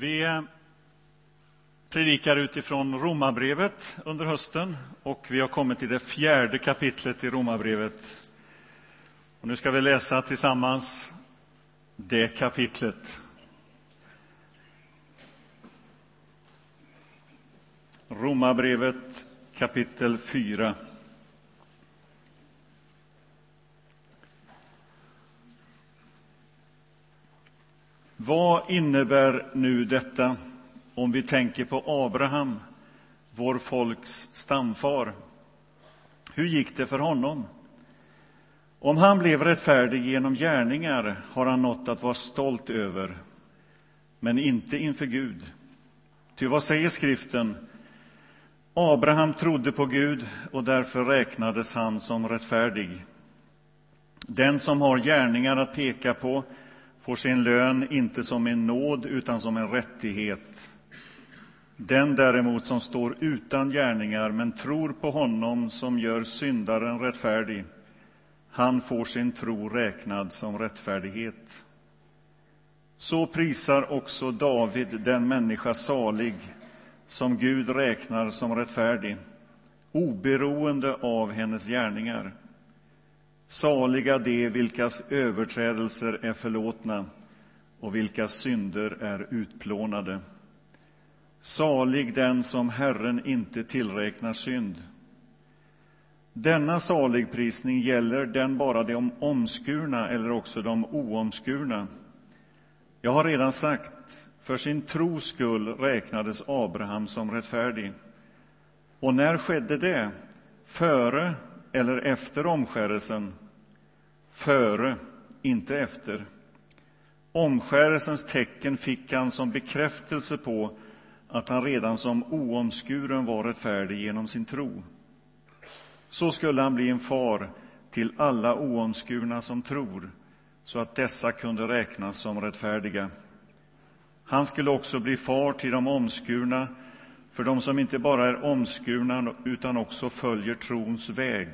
Vi predikar utifrån Romarbrevet under hösten och vi har kommit till det fjärde kapitlet i Romarbrevet. Och nu ska vi läsa tillsammans det kapitlet. Romarbrevet kapitel 4. Vad innebär nu detta om vi tänker på Abraham, vår folks stamfar? Hur gick det för honom? Om han blev rättfärdig genom gärningar har han något att vara stolt över, men inte inför Gud. Ty vad säger skriften? Abraham trodde på Gud och därför räknades han som rättfärdig. Den som har gärningar att peka på får sin lön inte som en nåd utan som en rättighet. Den däremot som står utan gärningar men tror på honom som gör syndaren rättfärdig, han får sin tro räknad som rättfärdighet. Så prisar också David den människa salig som Gud räknar som rättfärdig, oberoende av hennes gärningar. Saliga de vilkas överträdelser är förlåtna och vilkas synder är utplånade. Salig den som Herren inte tillräknar synd. Denna saligprisning gäller den bara de omskurna eller också de oomskurna. Jag har redan sagt, för sin tros skull räknades Abraham som rättfärdig. Och när skedde det? Före eller efter omskärelsen? Före, inte efter. Omskärelsens tecken fick han som bekräftelse på att han redan som oomskuren var rättfärdig genom sin tro. Så skulle han bli en far till alla oomskurna som tror, så att dessa kunde räknas som rättfärdiga. Han skulle också bli far till de omskurna, för de som inte bara är omskurna utan också följer trons väg,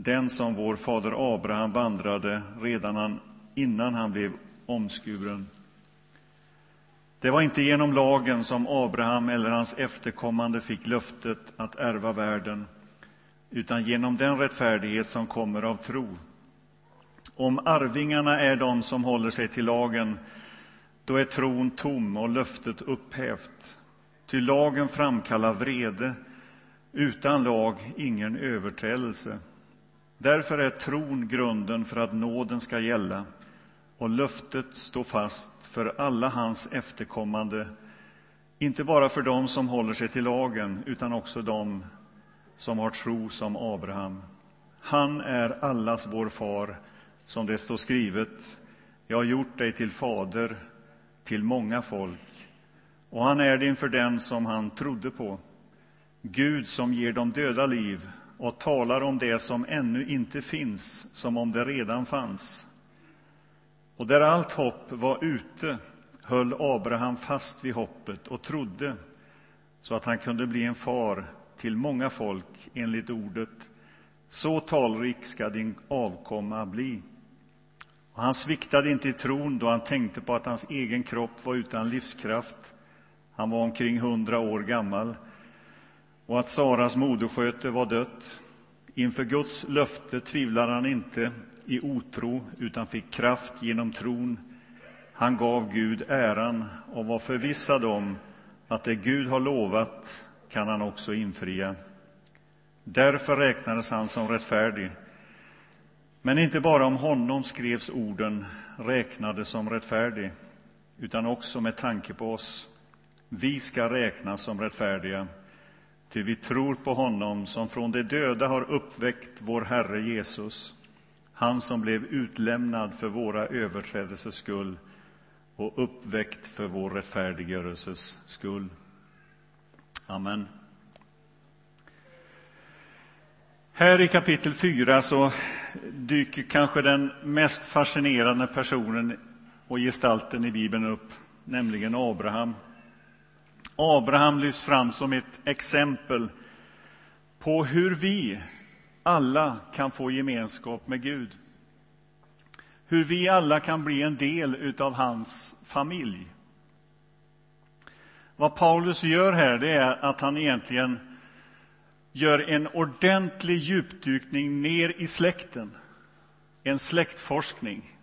den som vår fader Abraham vandrade redan innan han blev omskuren. Det var inte genom lagen som Abraham eller hans efterkommande fick löftet att ärva världen, utan genom den rättfärdighet som kommer av tro. Om arvingarna är de som håller sig till lagen, då är tron tom och löftet upphävt. Ty lagen framkallar vrede, utan lag ingen överträdelse. Därför är tron grunden för att nåden ska gälla och löftet stå fast för alla hans efterkommande, inte bara för dem som håller sig till lagen, utan också dem som har tro som Abraham. Han är allas vår far, som det står skrivet. Jag har gjort dig till fader till många folk, och han är det inför den som han trodde på. Gud som ger de döda liv och talar om det som ännu inte finns, som om det redan fanns. Och där allt hopp var ute höll Abraham fast vid hoppet och trodde så att han kunde bli en far till många folk enligt ordet så talrik ska din avkomma bli. Och han sviktade inte i tron då han tänkte på att hans egen kropp var utan livskraft. Han var omkring hundra år gammal och att Saras modersköte var dött. Inför Guds löfte tvivlade han inte i otro utan fick kraft genom tron. Han gav Gud äran och var förvissad om att det Gud har lovat kan han också infria. Därför räknades han som rättfärdig. Men inte bara om honom skrevs orden räknades som rättfärdig, utan också med tanke på oss. Vi ska räknas som rättfärdiga, ty vi tror på honom som från de döda har uppväckt vår Herre Jesus, han som blev utlämnad för våra överträdelsers skull och uppväckt för vår rättfärdiggörelses skull. Amen. Här i kapitel 4 så dyker kanske den mest fascinerande personen och gestalten i Bibeln upp, nämligen Abraham. Abraham lyfts fram som ett exempel på hur vi alla kan få gemenskap med Gud. Hur vi alla kan bli en del av hans familj. Vad Paulus gör här det är att han egentligen gör en ordentlig djupdykning ner i släkten. En släktforskning.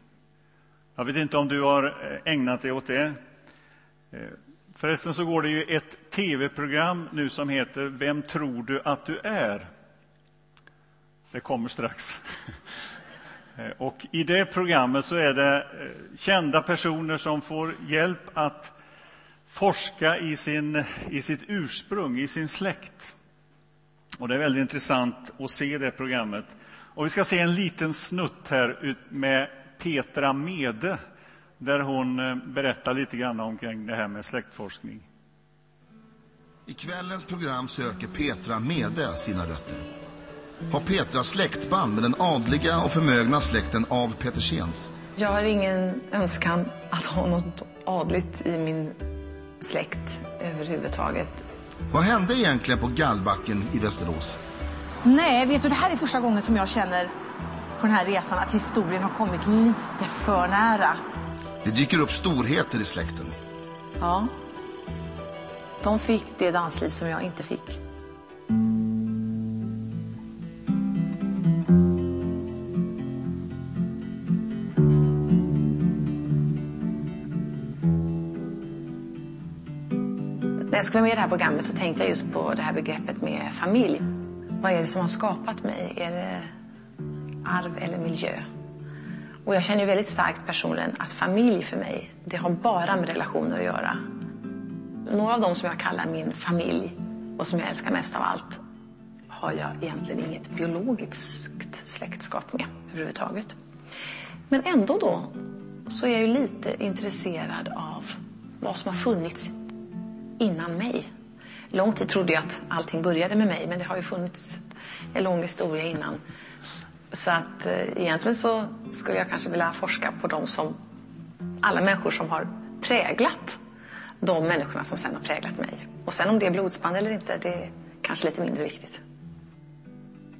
Jag vet inte om du har eh, ägnat dig åt det. Eh, Eh, förresten så går det ju ett tv-program nu som heter Vem tror du att du är? Det kommer strax. Eh, och I det programmet så är det kända personer som får hjälp att forska i, sin, i sitt ursprung, i sin släkt. Och Det är väldigt intressant att se det programmet. Och Vi ska se en liten snutt här med Petra Mede där hon eh, berättar lite grann omkring det här med släktforskning. I kvällens program söker Petra Mede sina rötter. Har Petra släktband med den adliga och förmögna släkten av Petersens? Jag har ingen önskan att ha något adligt i min släkt överhuvudtaget. Vad hände egentligen på Gallbacken i Västerås? Nej, vet du, det här är första gången som jag känner på den här resan att historien har kommit lite för nära. Det dyker upp storheter i släkten. Ja. De fick det dansliv som jag inte fick. När jag skulle vara med i det här programmet så tänkte jag just på det här begreppet med familj. Vad är det som har skapat mig? Är det arv eller miljö? Och jag känner ju väldigt starkt personligen att familj för mig, det har bara med relationer att göra. Några av dem som jag kallar min familj och som jag älskar mest av allt har jag egentligen inget biologiskt släktskap med överhuvudtaget. Men ändå då så är jag ju lite intresserad av vad som har funnits innan mig. Lång tid trodde jag att allting började med mig, men det har ju funnits en lång historia innan. Så att eh, egentligen så skulle jag kanske vilja forska på de som, alla människor som har präglat de människorna som sen har präglat mig. Och sen om det är blodsband eller inte, det är kanske lite mindre viktigt.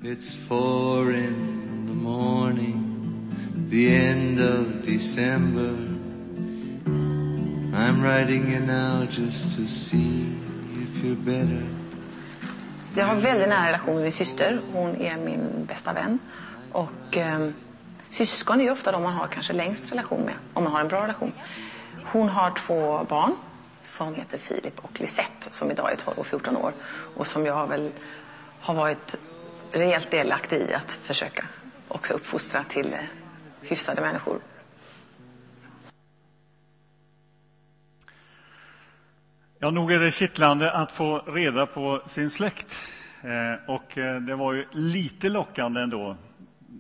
It's four in the morning, the end of December I'm writing you now just to see if you're better Jag har väldigt nära relation med min syster. Hon är min bästa vän. Och eh, syskon är ju ofta de man har kanske längst relation med, om man har en bra relation. Hon har två barn som heter Filip och Lisette som idag är 12 och 14 år och som jag väl har varit rejält delaktig i att försöka också uppfostra till eh, hyfsade människor. Ja, nog är det kittlande att få reda på sin släkt. Eh, och eh, det var ju lite lockande ändå.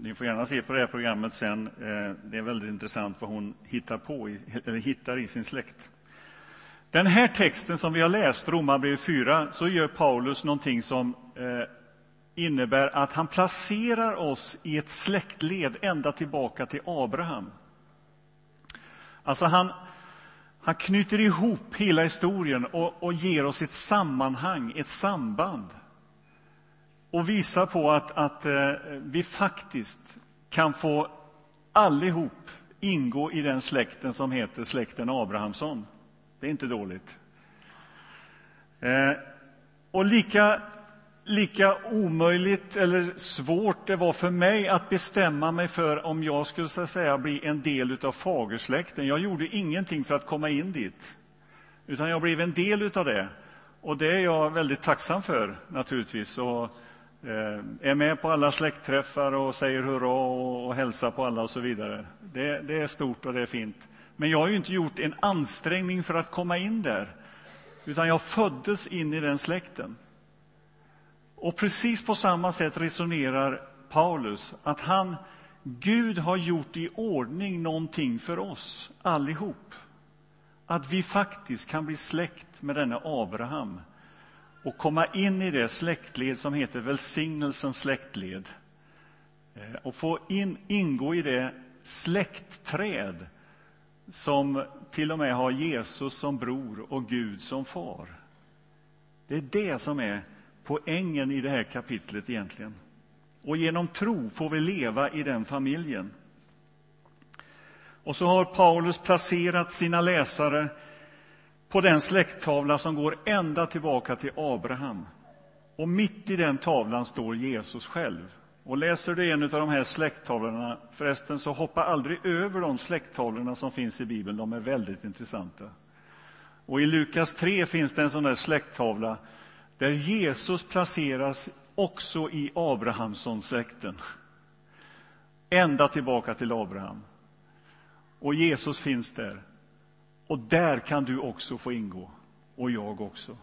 Ni får gärna se på det här programmet sen. Eh, det är väldigt intressant vad hon hittar, på, eller hittar i sin släkt. Den här texten som vi har läst, Romarbrevet 4, så gör Paulus någonting som eh, innebär att han placerar oss i ett släktled ända tillbaka till Abraham. Alltså han, han knyter ihop hela historien och, och ger oss ett sammanhang, ett samband och visar på att, att eh, vi faktiskt kan få allihop ingå i den släkten som heter släkten Abrahamsson. Det är inte dåligt. Eh, och lika lika omöjligt eller svårt det var för mig att bestämma mig för om jag skulle så säga, bli en del av fagersläkten. Jag gjorde ingenting för att komma in dit, utan jag blev en del av det. Och det är jag väldigt tacksam för, naturligtvis. Och, Eh, är med på alla släktträffar och säger hurra och, och hälsar på alla och så vidare. Det, det är stort och det är fint. Men jag har ju inte gjort en ansträngning för att komma in där, utan jag föddes in i den släkten. Och precis på samma sätt resonerar Paulus, att han, Gud har gjort i ordning någonting för oss allihop. Att vi faktiskt kan bli släkt med denne Abraham och komma in i det släktled som heter välsignelsens släktled eh, och få in, ingå i det släktträd som till och med har Jesus som bror och Gud som far. Det är det som är poängen i det här kapitlet egentligen. Och genom tro får vi leva i den familjen. Och så har Paulus placerat sina läsare på den släkttavla som går ända tillbaka till Abraham. Och mitt i den tavlan står Jesus själv. Och läser du en av de här släkttavlorna, förresten så hoppa aldrig över de släkttavlorna som finns i Bibeln, de är väldigt intressanta. Och i Lukas 3 finns det en sån där släkttavla där Jesus placeras också i Abrahamssons-släkten. Ända tillbaka till Abraham. Och Jesus finns där. Och där kan du också få ingå, och jag också.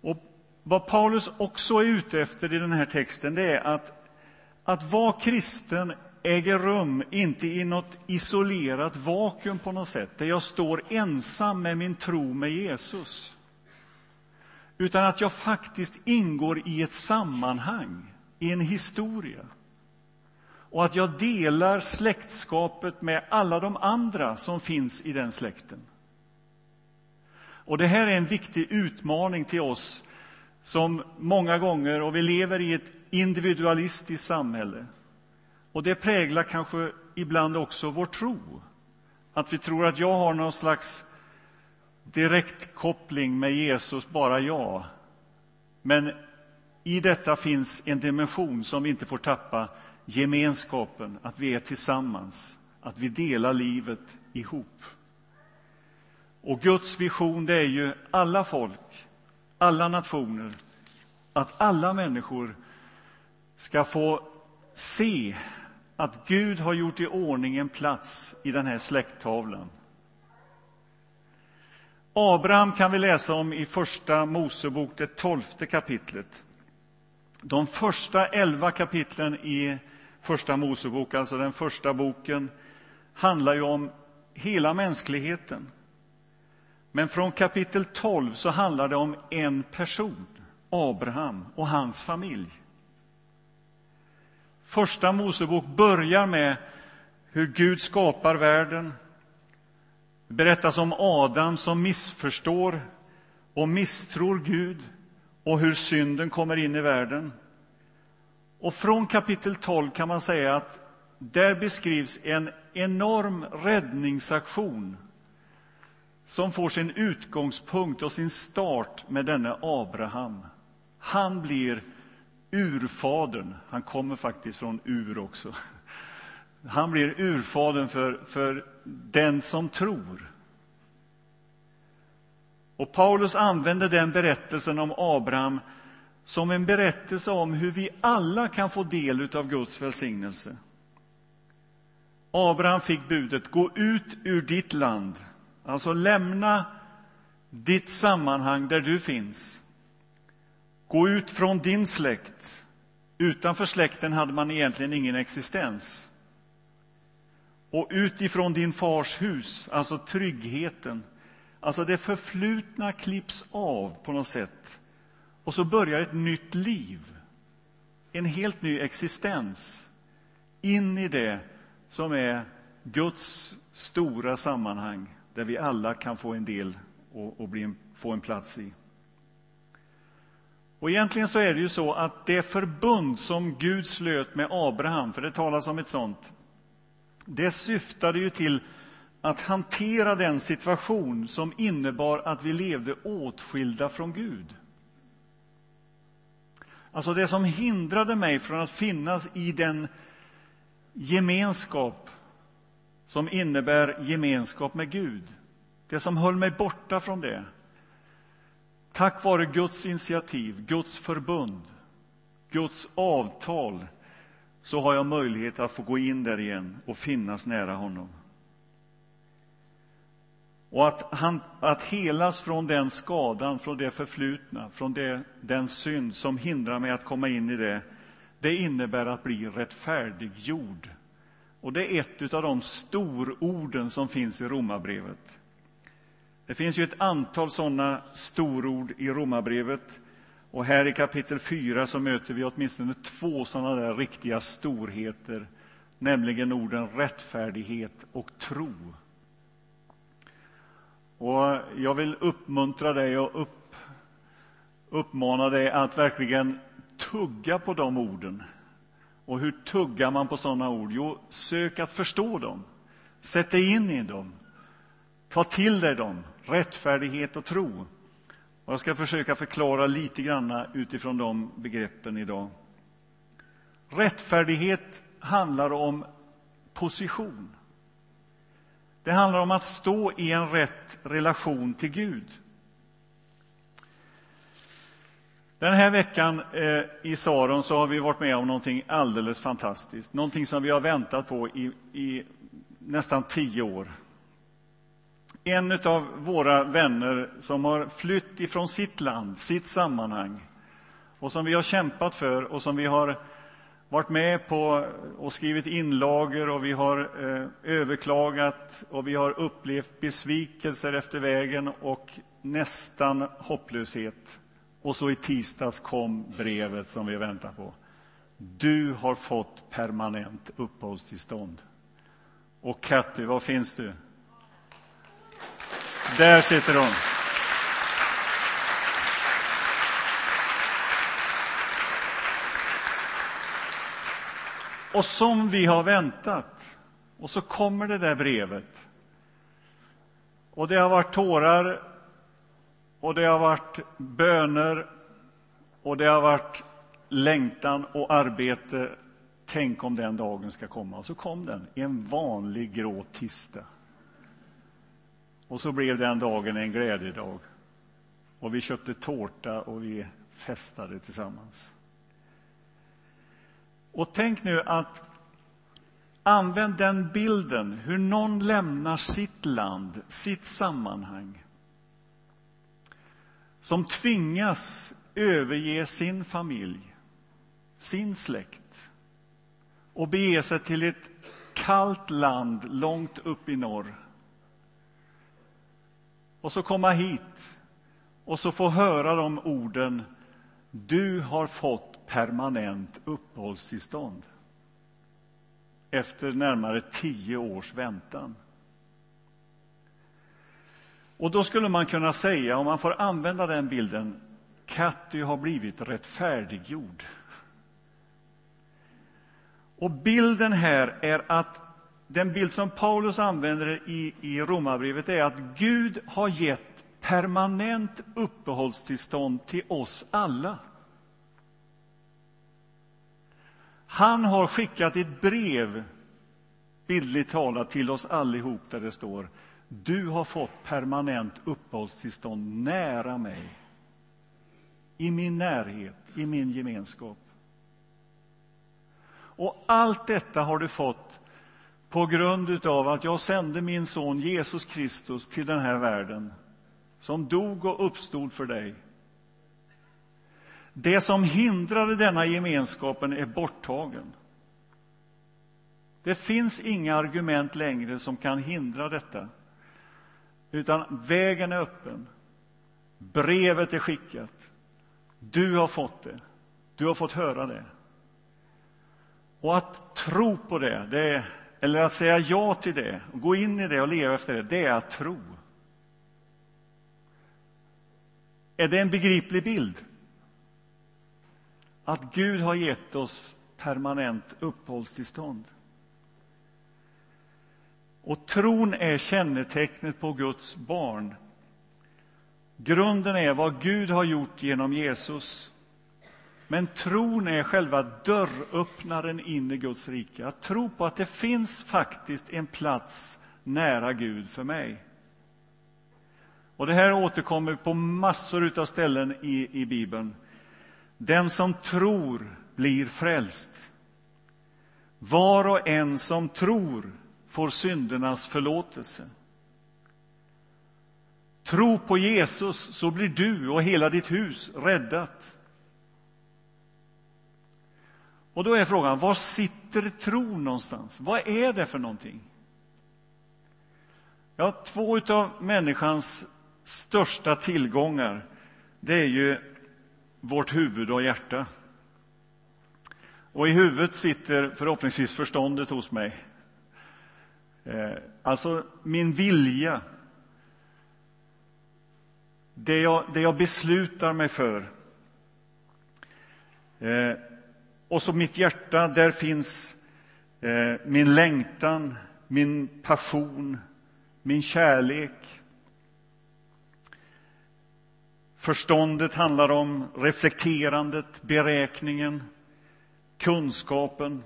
Och vad Paulus också är ute efter i den här texten, det är att, att vara kristen äger rum inte i något isolerat vakuum på något sätt, där jag står ensam med min tro med Jesus. Utan att jag faktiskt ingår i ett sammanhang, i en historia. Och att jag delar släktskapet med alla de andra som finns i den släkten. Och det här är en viktig utmaning till oss som många gånger, och vi lever i ett individualistiskt samhälle. Och det präglar kanske ibland också vår tro. Att vi tror att jag har någon slags direktkoppling med Jesus, bara jag. Men i detta finns en dimension som vi inte får tappa, gemenskapen, att vi är tillsammans, att vi delar livet ihop. Och Guds vision det är ju alla folk, alla nationer, att alla människor ska få se att Gud har gjort i ordning en plats i den här släkttavlan. Abraham kan vi läsa om i Första Mosebok, det tolfte kapitlet. De första elva kapitlen i Första Mosebok, alltså den första boken, handlar ju om hela mänskligheten. Men från kapitel 12 så handlar det om en person, Abraham och hans familj. Första Mosebok börjar med hur Gud skapar världen. Det berättas om Adam som missförstår och misstror Gud och hur synden kommer in i världen. Och från kapitel 12 kan man säga att där beskrivs en enorm räddningsaktion som får sin utgångspunkt och sin start med denne Abraham. Han blir urfadern. Han kommer faktiskt från Ur också. Han blir urfadern för, för den som tror. Och Paulus använder den berättelsen om Abraham som en berättelse om hur vi alla kan få del av Guds välsignelse. Abraham fick budet, gå ut ur ditt land, alltså lämna ditt sammanhang där du finns. Gå ut från din släkt. Utanför släkten hade man egentligen ingen existens. Och utifrån din fars hus, alltså tryggheten. Alltså det förflutna klipps av på något sätt. Och så börjar ett nytt liv, en helt ny existens in i det som är Guds stora sammanhang där vi alla kan få en del och, och bli få en plats i. Och Egentligen så är det ju så att det förbund som Gud slöt med Abraham, för det talas om ett sånt, det syftade ju till att hantera den situation som innebar att vi levde åtskilda från Gud. Alltså det som hindrade mig från att finnas i den gemenskap som innebär gemenskap med Gud. Det som höll mig borta från det. Tack vare Guds initiativ, Guds förbund, Guds avtal så har jag möjlighet att få gå in där igen och finnas nära honom. Och att, han, att helas från den skadan, från det förflutna, från det, den synd som hindrar mig att komma in i det, det innebär att bli rättfärdiggjord. Och det är ett av de stororden som finns i Romarbrevet. Det finns ju ett antal sådana storord i Romarbrevet. Och här i kapitel 4 så möter vi åtminstone två sådana där riktiga storheter, nämligen orden rättfärdighet och tro. Och jag vill uppmuntra dig och upp, uppmana dig att verkligen tugga på de orden. Och hur tuggar man på sådana ord? Jo, sök att förstå dem. Sätt dig in i dem. Ta till dig dem, rättfärdighet och tro. Och jag ska försöka förklara lite grann utifrån de begreppen idag. Rättfärdighet handlar om position. Det handlar om att stå i en rätt relation till Gud. Den här veckan eh, i Saron så har vi varit med om någonting alldeles fantastiskt. Någonting som vi har väntat på i, i nästan tio år. En av våra vänner som har flytt ifrån sitt land, sitt sammanhang och som vi har kämpat för och som vi har varit med på och skrivit inlagor och vi har eh, överklagat och vi har upplevt besvikelser efter vägen och nästan hopplöshet. Och så i tisdags kom brevet som vi väntar på. Du har fått permanent uppehållstillstånd. Och Katty, var finns du? Där sitter hon. Och som vi har väntat. Och så kommer det där brevet. Och det har varit tårar och det har varit böner och det har varit längtan och arbete. Tänk om den dagen ska komma. Och så kom den, en vanlig grå tisdag. Och så blev den dagen en glädjedag. Och vi köpte tårta och vi festade tillsammans. Och tänk nu att använd den bilden, hur någon lämnar sitt land, sitt sammanhang som tvingas överge sin familj, sin släkt och bege sig till ett kallt land långt upp i norr. Och så komma hit och så få höra de orden Du har fått permanent uppehållstillstånd efter närmare tio års väntan. Och då skulle man kunna säga, om man får använda den bilden, Katty har blivit rättfärdiggjord. Och bilden här är att den bild som Paulus använder i, i Romarbrevet är att Gud har gett permanent uppehållstillstånd till oss alla. Han har skickat ett brev, bildligt talat, till oss allihop där det står du har fått permanent uppehållstillstånd nära mig, i min närhet, i min gemenskap. Och allt detta har du fått på grund av att jag sände min son Jesus Kristus till den här världen, som dog och uppstod för dig. Det som hindrade denna gemenskapen är borttagen. Det finns inga argument längre som kan hindra detta. Utan vägen är öppen. Brevet är skickat. Du har fått det. Du har fått höra det. Och att tro på det, det är, eller att säga ja till det, och gå in i det och leva efter det, det är att tro. Är det en begriplig bild? Att Gud har gett oss permanent uppehållstillstånd. Och tron är kännetecknet på Guds barn. Grunden är vad Gud har gjort genom Jesus. Men tron är själva dörröppnaren in i Guds rike. Att tro på att det finns faktiskt en plats nära Gud för mig. Och Det här återkommer på massor av ställen i, i Bibeln. Den som tror blir frälst. Var och en som tror får syndernas förlåtelse. Tro på Jesus, så blir du och hela ditt hus räddat. Och då är frågan, var sitter tron någonstans? Vad är det för någonting? Ja, två av människans största tillgångar, det är ju vårt huvud och hjärta. Och i huvudet sitter förhoppningsvis förståndet hos mig. Eh, alltså min vilja. Det jag, det jag beslutar mig för. Eh, och så mitt hjärta, där finns eh, min längtan, min passion, min kärlek. Förståndet handlar om reflekterandet, beräkningen, kunskapen.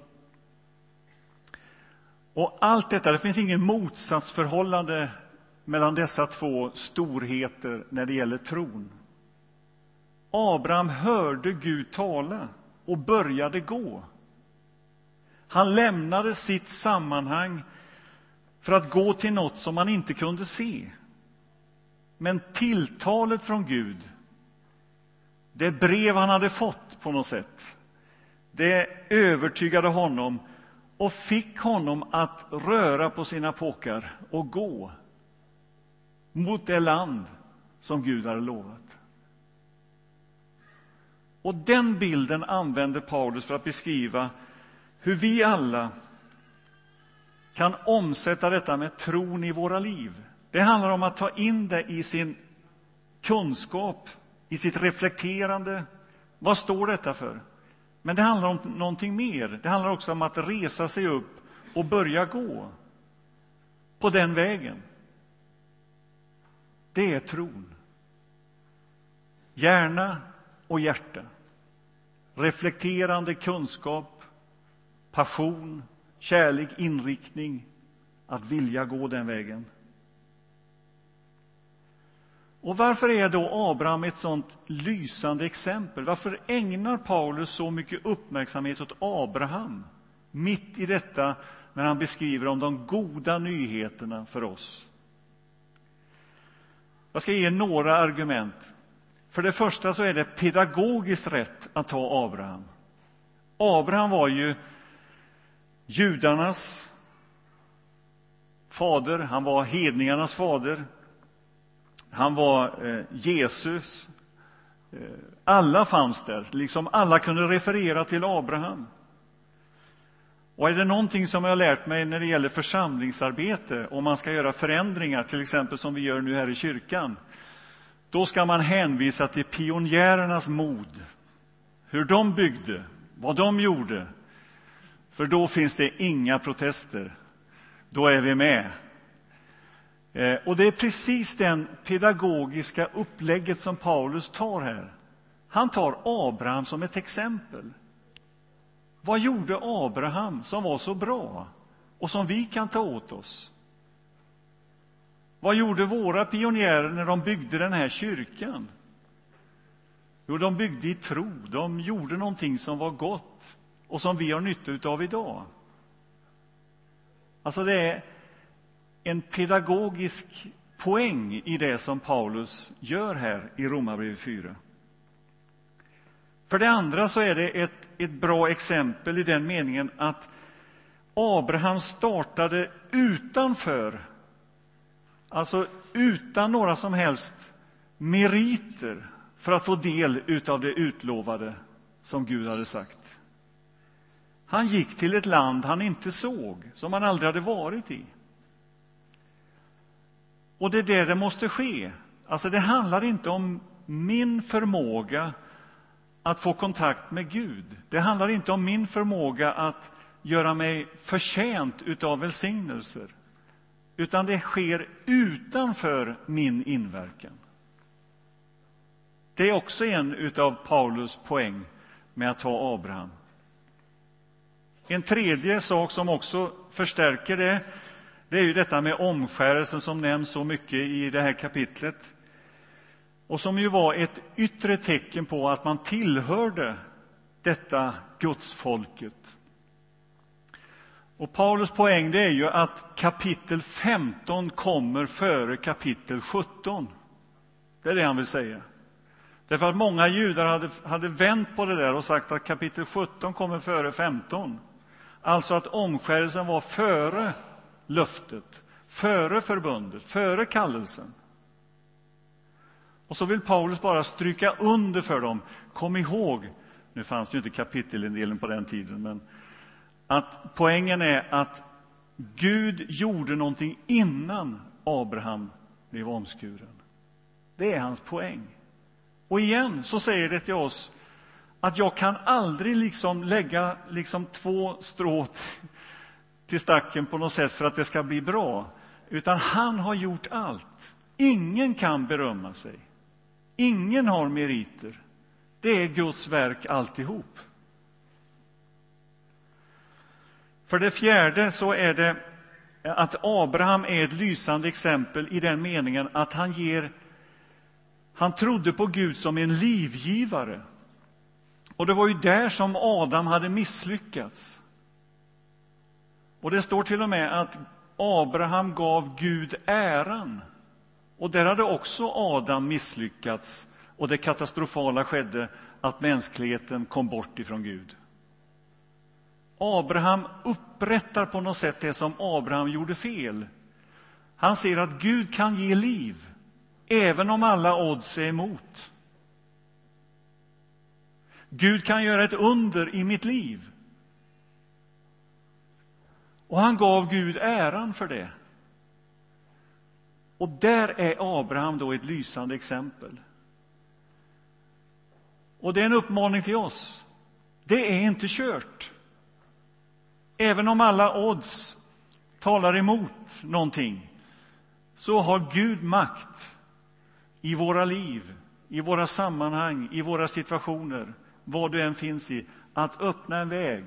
Och allt detta, det finns ingen motsatsförhållande mellan dessa två storheter när det gäller tron. Abraham hörde Gud tala och började gå. Han lämnade sitt sammanhang för att gå till något som han inte kunde se. Men tilltalet från Gud, det brev han hade fått på något sätt, det övertygade honom och fick honom att röra på sina påkar och gå mot det land som Gud hade lovat. Och den bilden använder Paulus för att beskriva hur vi alla kan omsätta detta med tron i våra liv. Det handlar om att ta in det i sin kunskap, i sitt reflekterande. Vad står detta för? Men det handlar om någonting mer. Det handlar också om att resa sig upp och börja gå på den vägen. Det är tron. Hjärna och hjärta. Reflekterande kunskap, passion, kärlek, inriktning, att vilja gå den vägen. Och varför är då Abraham ett sånt lysande exempel? Varför ägnar Paulus så mycket uppmärksamhet åt Abraham mitt i detta när han beskriver om de goda nyheterna för oss? Jag ska ge några argument. För det första så är det pedagogiskt rätt att ta Abraham. Abraham var ju judarnas fader, han var hedningarnas fader. Han var eh, Jesus. Eh, alla fanns där, liksom alla kunde referera till Abraham. Och är det någonting som jag har lärt mig när det gäller församlingsarbete, om man ska göra förändringar, till exempel som vi gör nu här i kyrkan, då ska man hänvisa till pionjärernas mod, hur de byggde, vad de gjorde. För då finns det inga protester. Då är vi med. Eh, och det är precis den pedagogiska upplägget som Paulus tar här. Han tar Abraham som ett exempel. Vad gjorde Abraham som var så bra och som vi kan ta åt oss? Vad gjorde våra pionjärer när de byggde den här kyrkan? Jo, de byggde i tro. De gjorde någonting som var gott och som vi har nytta av idag. Alltså, det är en pedagogisk poäng i det som Paulus gör här i Romarbrevet 4. För det andra så är det ett, ett bra exempel i den meningen att Abraham startade utanför, alltså utan några som helst meriter för att få del av det utlovade som Gud hade sagt. Han gick till ett land han inte såg, som han aldrig hade varit i. Och det är det det måste ske. Alltså det handlar inte om min förmåga att få kontakt med Gud. Det handlar inte om min förmåga att göra mig förtjänt av välsignelser. Utan det sker utanför min inverkan. Det är också en av Paulus poäng med att ha Abraham. En tredje sak som också förstärker det, det är ju detta med omskärelsen som nämns så mycket i det här kapitlet och som ju var ett yttre tecken på att man tillhörde detta gudsfolket. Och Paulus poäng det är ju att kapitel 15 kommer före kapitel 17. Det är det han vill säga. Därför att många judar hade, hade vänt på det där och sagt att kapitel 17 kommer före 15. Alltså att omskärelsen var före löftet, före förbundet, före kallelsen. Och så vill Paulus bara stryka under för dem. Kom ihåg, nu fanns det ju inte kapitelindelning på den tiden, men att poängen är att Gud gjorde någonting innan Abraham blev omskuren. Det är hans poäng. Och igen så säger det till oss att jag kan aldrig liksom lägga liksom två strå till stacken på något sätt för att det ska bli bra. utan han har gjort allt. Ingen kan berömma sig. Ingen har meriter. Det är Guds verk alltihop. För det fjärde så är det att Abraham är ett lysande exempel i den meningen att han ger han trodde på Gud som en livgivare. Och det var ju där som Adam hade misslyckats. Och det står till och med att Abraham gav Gud äran. Och där hade också Adam misslyckats. Och det katastrofala skedde att mänskligheten kom bort ifrån Gud. Abraham upprättar på något sätt det som Abraham gjorde fel. Han ser att Gud kan ge liv, även om alla odds är emot. Gud kan göra ett under i mitt liv. Och han gav Gud äran för det. Och där är Abraham då ett lysande exempel. Och det är en uppmaning till oss. Det är inte kört. Även om alla odds talar emot någonting så har Gud makt i våra liv, i våra sammanhang, i våra situationer, vad du än finns i, att öppna en väg,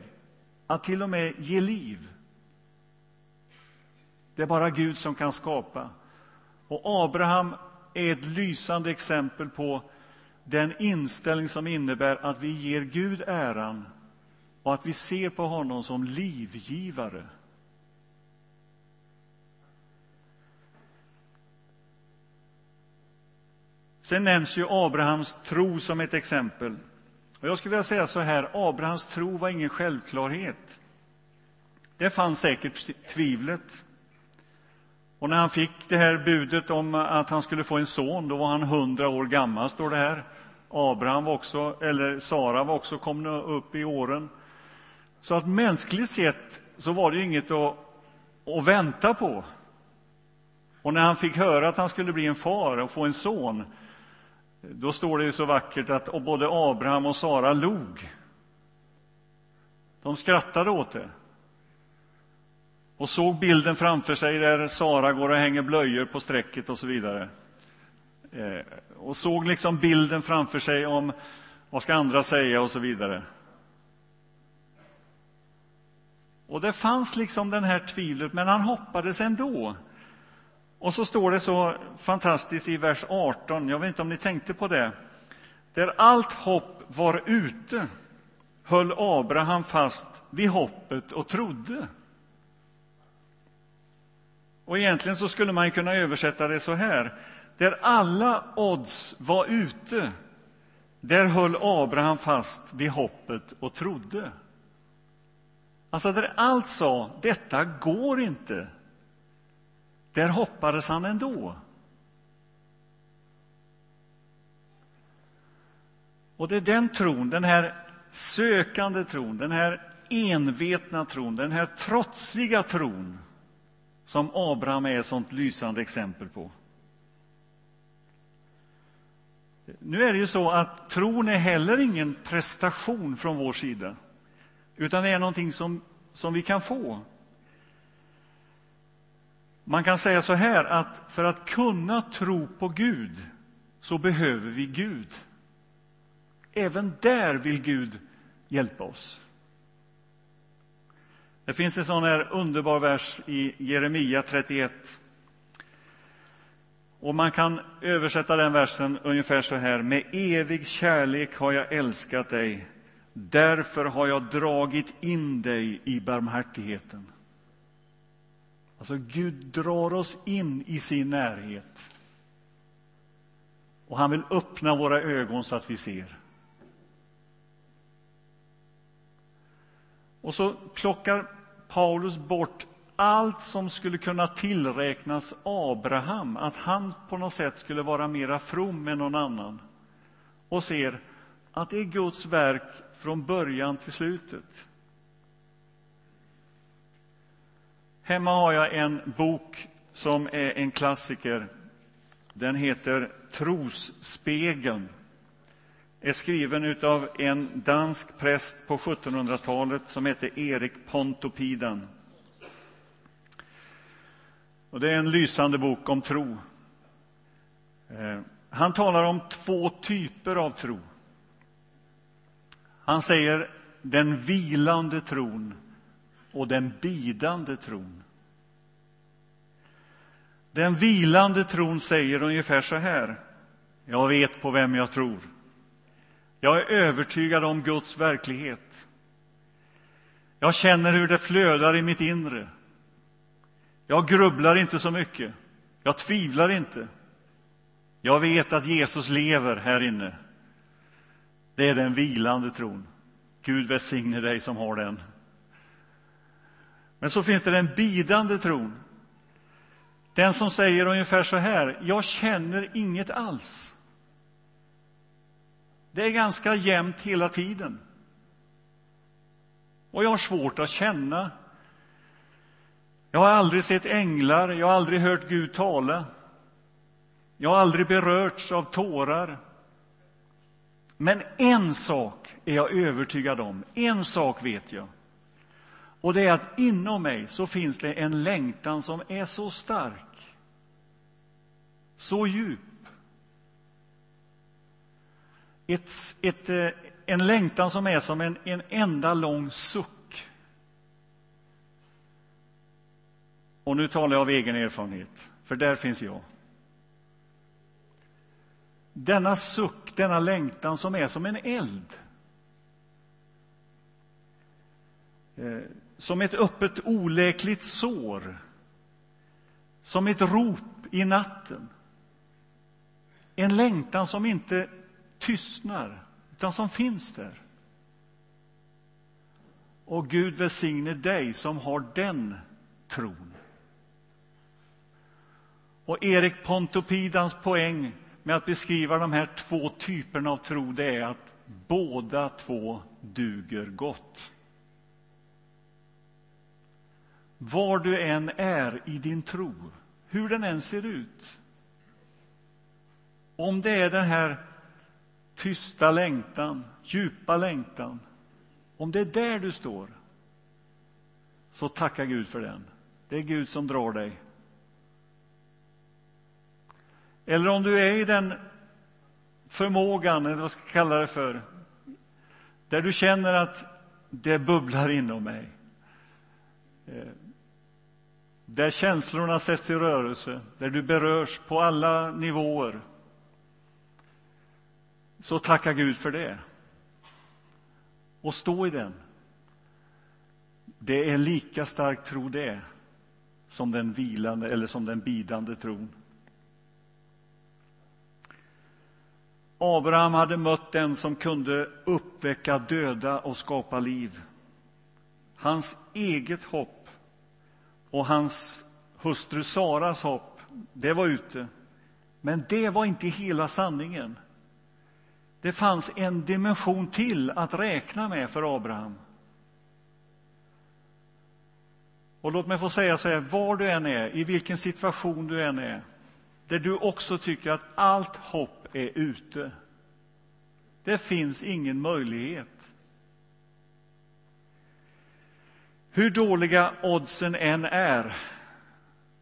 att till och med ge liv. Det är bara Gud som kan skapa. Och Abraham är ett lysande exempel på den inställning som innebär att vi ger Gud äran och att vi ser på honom som livgivare. Sen nämns ju Abrahams tro som ett exempel. Och jag skulle vilja säga så här, Abrahams tro var ingen självklarhet. Det fanns säkert tvivlet. Och när han fick det här budet om att han skulle få en son, då var han hundra år gammal, står det här. Abraham var också, eller Sara var också kom upp i åren. Så att mänskligt sett så var det inget att, att vänta på. Och när han fick höra att han skulle bli en far och få en son, då står det ju så vackert att och både Abraham och Sara log. De skrattade åt det och såg bilden framför sig där Sara går och hänger blöjor på strecket och så vidare. Eh, och såg liksom bilden framför sig om vad ska andra säga och så vidare. Och det fanns liksom den här tvivlet, men han hoppades ändå. Och så står det så fantastiskt i vers 18, jag vet inte om ni tänkte på det. Där allt hopp var ute höll Abraham fast vid hoppet och trodde. Och egentligen så skulle man kunna översätta det så här. Där alla odds var ute, där höll Abraham fast vid hoppet och trodde. Alltså där allt sa, detta går inte, där hoppades han ändå. Och det är den tron, den här sökande tron, den här envetna tron, den här trotsiga tron som Abraham är ett sånt lysande exempel på. Nu är det ju så att tron är heller ingen prestation från vår sida utan det är någonting som, som vi kan få. Man kan säga så här att för att kunna tro på Gud så behöver vi Gud. Även där vill Gud hjälpa oss. Det finns en sån här underbar vers i Jeremia 31. Och Man kan översätta den versen ungefär så här. Med evig kärlek har jag älskat dig. Därför har jag dragit in dig i barmhärtigheten. Alltså, Gud drar oss in i sin närhet. Och han vill öppna våra ögon så att vi ser. Och så plockar Paulus bort allt som skulle kunna tillräknas Abraham, att han på något sätt skulle vara mera from än någon annan, och ser att det är Guds verk från början till slutet. Hemma har jag en bok som är en klassiker. Den heter Trosspegeln är skriven av en dansk präst på 1700-talet som hette Erik Pontoppidan. Och det är en lysande bok om tro. Eh, han talar om två typer av tro. Han säger den vilande tron och den bidande tron. Den vilande tron säger ungefär så här. Jag vet på vem jag tror. Jag är övertygad om Guds verklighet. Jag känner hur det flödar i mitt inre. Jag grubblar inte så mycket. Jag tvivlar inte. Jag vet att Jesus lever här inne. Det är den vilande tron. Gud välsigne dig som har den. Men så finns det den bidande tron. Den som säger ungefär så här, jag känner inget alls. Det är ganska jämnt hela tiden. Och jag har svårt att känna. Jag har aldrig sett änglar, jag har aldrig hört Gud tala. Jag har aldrig berörts av tårar. Men en sak är jag övertygad om, en sak vet jag. Och det är att inom mig så finns det en längtan som är så stark, så djup. Ett, ett, eh, en längtan som är som en, en enda lång suck. Och nu talar jag av egen erfarenhet, för där finns jag. Denna suck, denna längtan som är som en eld. Eh, som ett öppet oläkligt sår. Som ett rop i natten. En längtan som inte tystnar, utan som finns där. Och Gud välsigne dig som har den tron. Och Erik Pontopidans poäng med att beskriva de här två typerna av tro, det är att båda två duger gott. Var du än är i din tro, hur den än ser ut. Om det är den här tysta längtan, djupa längtan, om det är där du står, så tacka Gud för den. Det är Gud som drar dig. Eller om du är i den förmågan, eller vad ska jag kalla det för, där du känner att det bubblar inom mig. Eh, där känslorna sätts i rörelse, där du berörs på alla nivåer. Så tacka Gud för det. Och stå i den. Det är lika stark tro det som den vilande eller som den bidande tron. Abraham hade mött den som kunde uppväcka döda och skapa liv. Hans eget hopp och hans hustru Saras hopp, det var ute. Men det var inte hela sanningen. Det fanns en dimension till att räkna med för Abraham. Och låt mig få säga så här, var du än är, i vilken situation du än är, där du också tycker att allt hopp är ute. Det finns ingen möjlighet. Hur dåliga oddsen än är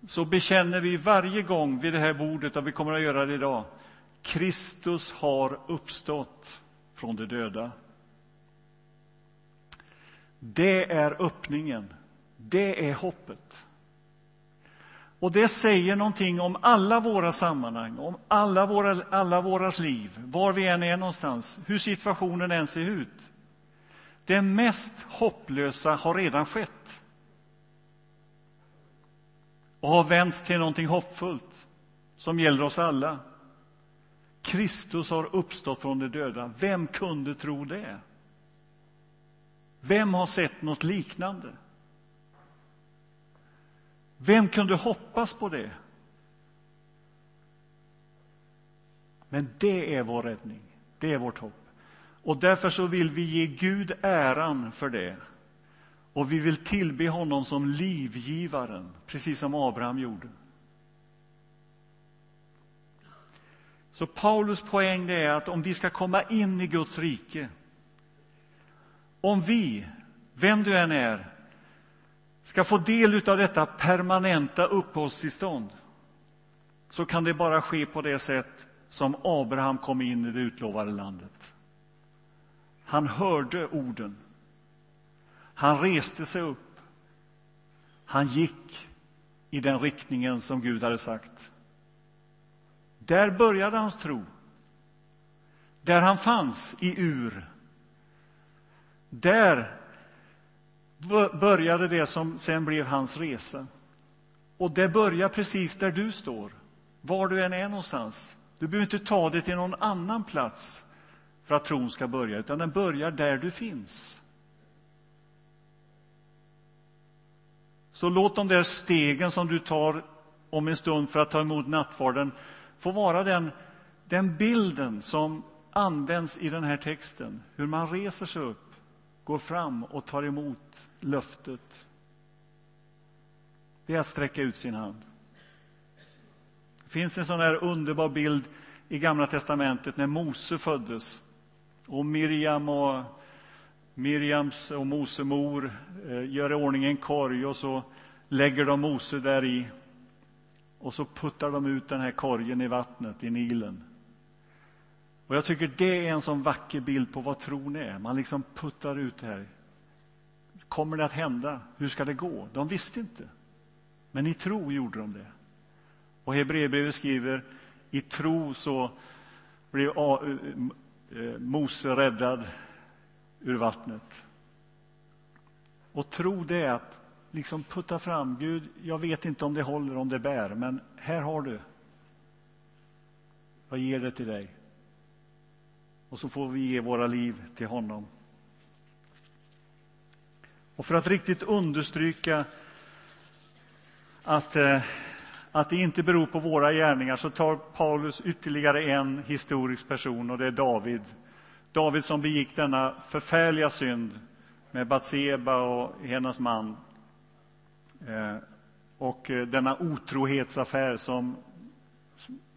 så bekänner vi varje gång vid det här bordet, och vi kommer att göra det idag, Kristus har uppstått från de döda. Det är öppningen. Det är hoppet. Och det säger någonting om alla våra sammanhang, om alla våra, alla våras liv, var vi än är någonstans, hur situationen än ser ut. Det mest hopplösa har redan skett och har vänts till någonting hoppfullt som gäller oss alla. Kristus har uppstått från de döda. Vem kunde tro det? Vem har sett något liknande? Vem kunde hoppas på det? Men det är vår räddning, det är vårt hopp. Och därför så vill vi ge Gud äran för det. Och vi vill tillbe honom som livgivaren, precis som Abraham gjorde. Så Paulus poäng är att om vi ska komma in i Guds rike, om vi, vem du än är, ska få del av detta permanenta uppehållstillstånd så kan det bara ske på det sätt som Abraham kom in i det utlovade landet. Han hörde orden. Han reste sig upp. Han gick i den riktningen som Gud hade sagt. Där började hans tro. Där han fanns, i Ur. Där började det som sen blev hans resa. Och det börjar precis där du står, var du än är någonstans. Du behöver inte ta dig till någon annan plats för att tron ska börja, utan den börjar där du finns. Så låt de där stegen som du tar om en stund för att ta emot nattvarden få vara den, den bilden som används i den här texten. Hur man reser sig upp, går fram och tar emot löftet. Det är att sträcka ut sin hand. Det finns en sån här underbar bild i Gamla testamentet när Mose föddes. Och Miriam och Miriams och Mose mor eh, gör i ordning en korg och så lägger de Mose där i. Och så puttar de ut den här korgen i vattnet, i Nilen. Och jag tycker det är en sån vacker bild på vad tron är. Man liksom puttar ut det här. Kommer det att hända? Hur ska det gå? De visste inte. Men i tro gjorde de det. Och Hebreerbrevet skriver, i tro så blev eh, eh, Mose räddad ur vattnet. Och tro det är att liksom putta fram, Gud, jag vet inte om det håller, om det bär, men här har du. Jag ger det till dig. Och så får vi ge våra liv till honom. Och för att riktigt understryka att, eh, att det inte beror på våra gärningar så tar Paulus ytterligare en historisk person, och det är David. David som begick denna förfärliga synd med Batseba och hennes man. Eh, och eh, denna otrohetsaffär som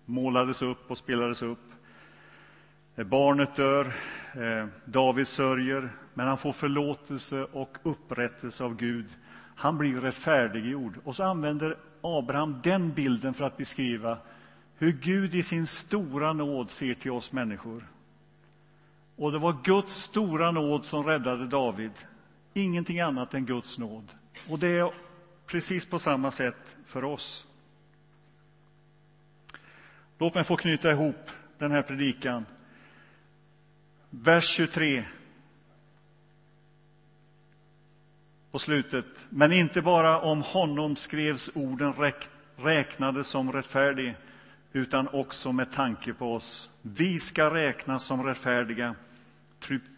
målades upp och spelades upp. Eh, barnet dör, David sörjer, men han får förlåtelse och upprättelse av Gud. Han blir rättfärdiggjord. Och så använder Abraham den bilden för att beskriva hur Gud i sin stora nåd ser till oss människor. Och det var Guds stora nåd som räddade David, ingenting annat än Guds nåd. Och det är precis på samma sätt för oss. Låt mig få knyta ihop den här predikan. Vers 23 på slutet. Men inte bara om honom skrevs orden räknades som rättfärdig, utan också med tanke på oss. Vi ska räknas som rättfärdiga,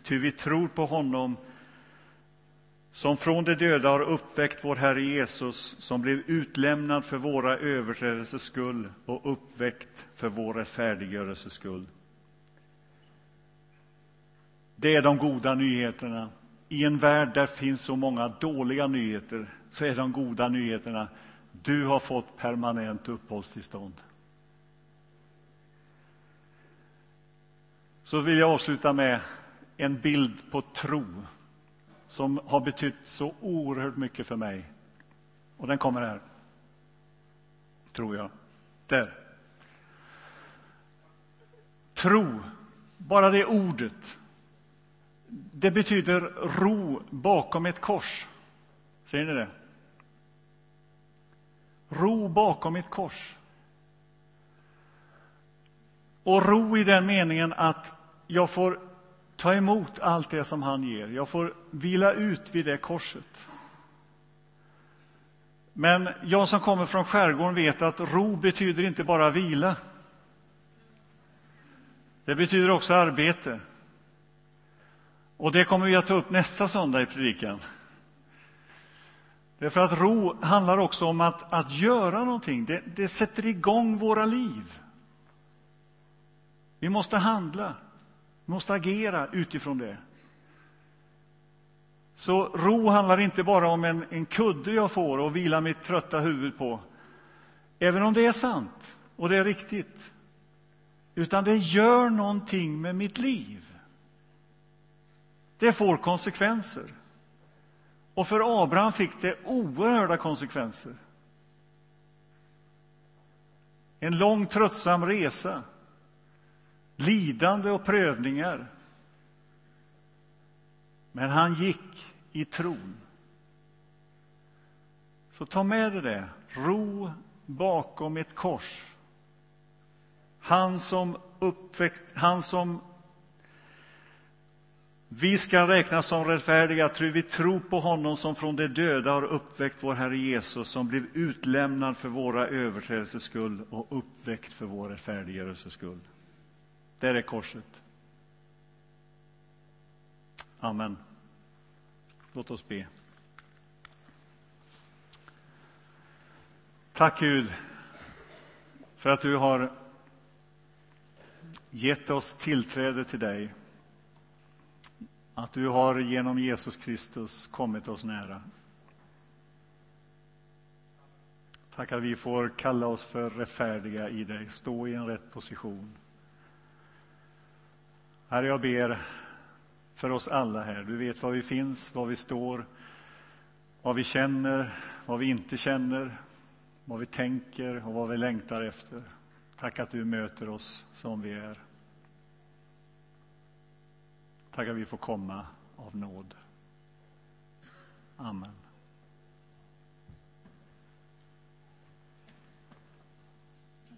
ty vi tror på honom som från de döda har uppväckt vår Herre Jesus, som blev utlämnad för våra överträdelsers skull och uppväckt för vår rättfärdiggörelses skull. Det är de goda nyheterna i en värld där finns så många dåliga nyheter så är de goda nyheterna du har fått permanent uppehållstillstånd. Så vill jag avsluta med en bild på tro som har betytt så oerhört mycket för mig. Och den kommer här, tror jag. Där. Tro, bara det ordet det betyder ro bakom ett kors. Ser ni det? Ro bakom ett kors. Och ro i den meningen att jag får ta emot allt det som han ger. Jag får vila ut vid det korset. Men jag som kommer från skärgården vet att ro betyder inte bara vila. Det betyder också arbete. Och det kommer vi att ta upp nästa söndag i predikan. Därför att ro handlar också om att, att göra någonting. Det, det sätter igång våra liv. Vi måste handla, måste agera utifrån det. Så ro handlar inte bara om en, en kudde jag får och vila mitt trötta huvud på. Även om det är sant och det är riktigt. Utan det gör någonting med mitt liv. Det får konsekvenser. Och för Abraham fick det oerhörda konsekvenser. En lång tröttsam resa, lidande och prövningar. Men han gick i tron. Så ta med dig det. Ro bakom ett kors. Han som uppväckt, han som vi ska räknas som rättfärdiga, tror vi tror på honom som från de döda har uppväckt vår Herre Jesus, som blev utlämnad för våra överträdelsers skull och uppväckt för vår rättfärdiggörelses skull. Där är korset. Amen. Låt oss be. Tack Gud för att du har gett oss tillträde till dig. Att du har genom Jesus Kristus kommit oss nära. Tack att vi får kalla oss för rättfärdiga i dig, stå i en rätt position. Herre, jag ber för oss alla här. Du vet var vi finns, var vi står, vad vi känner, vad vi inte känner, vad vi tänker och vad vi längtar efter. Tack att du möter oss som vi är. Tack att vi får komma av nåd. Amen.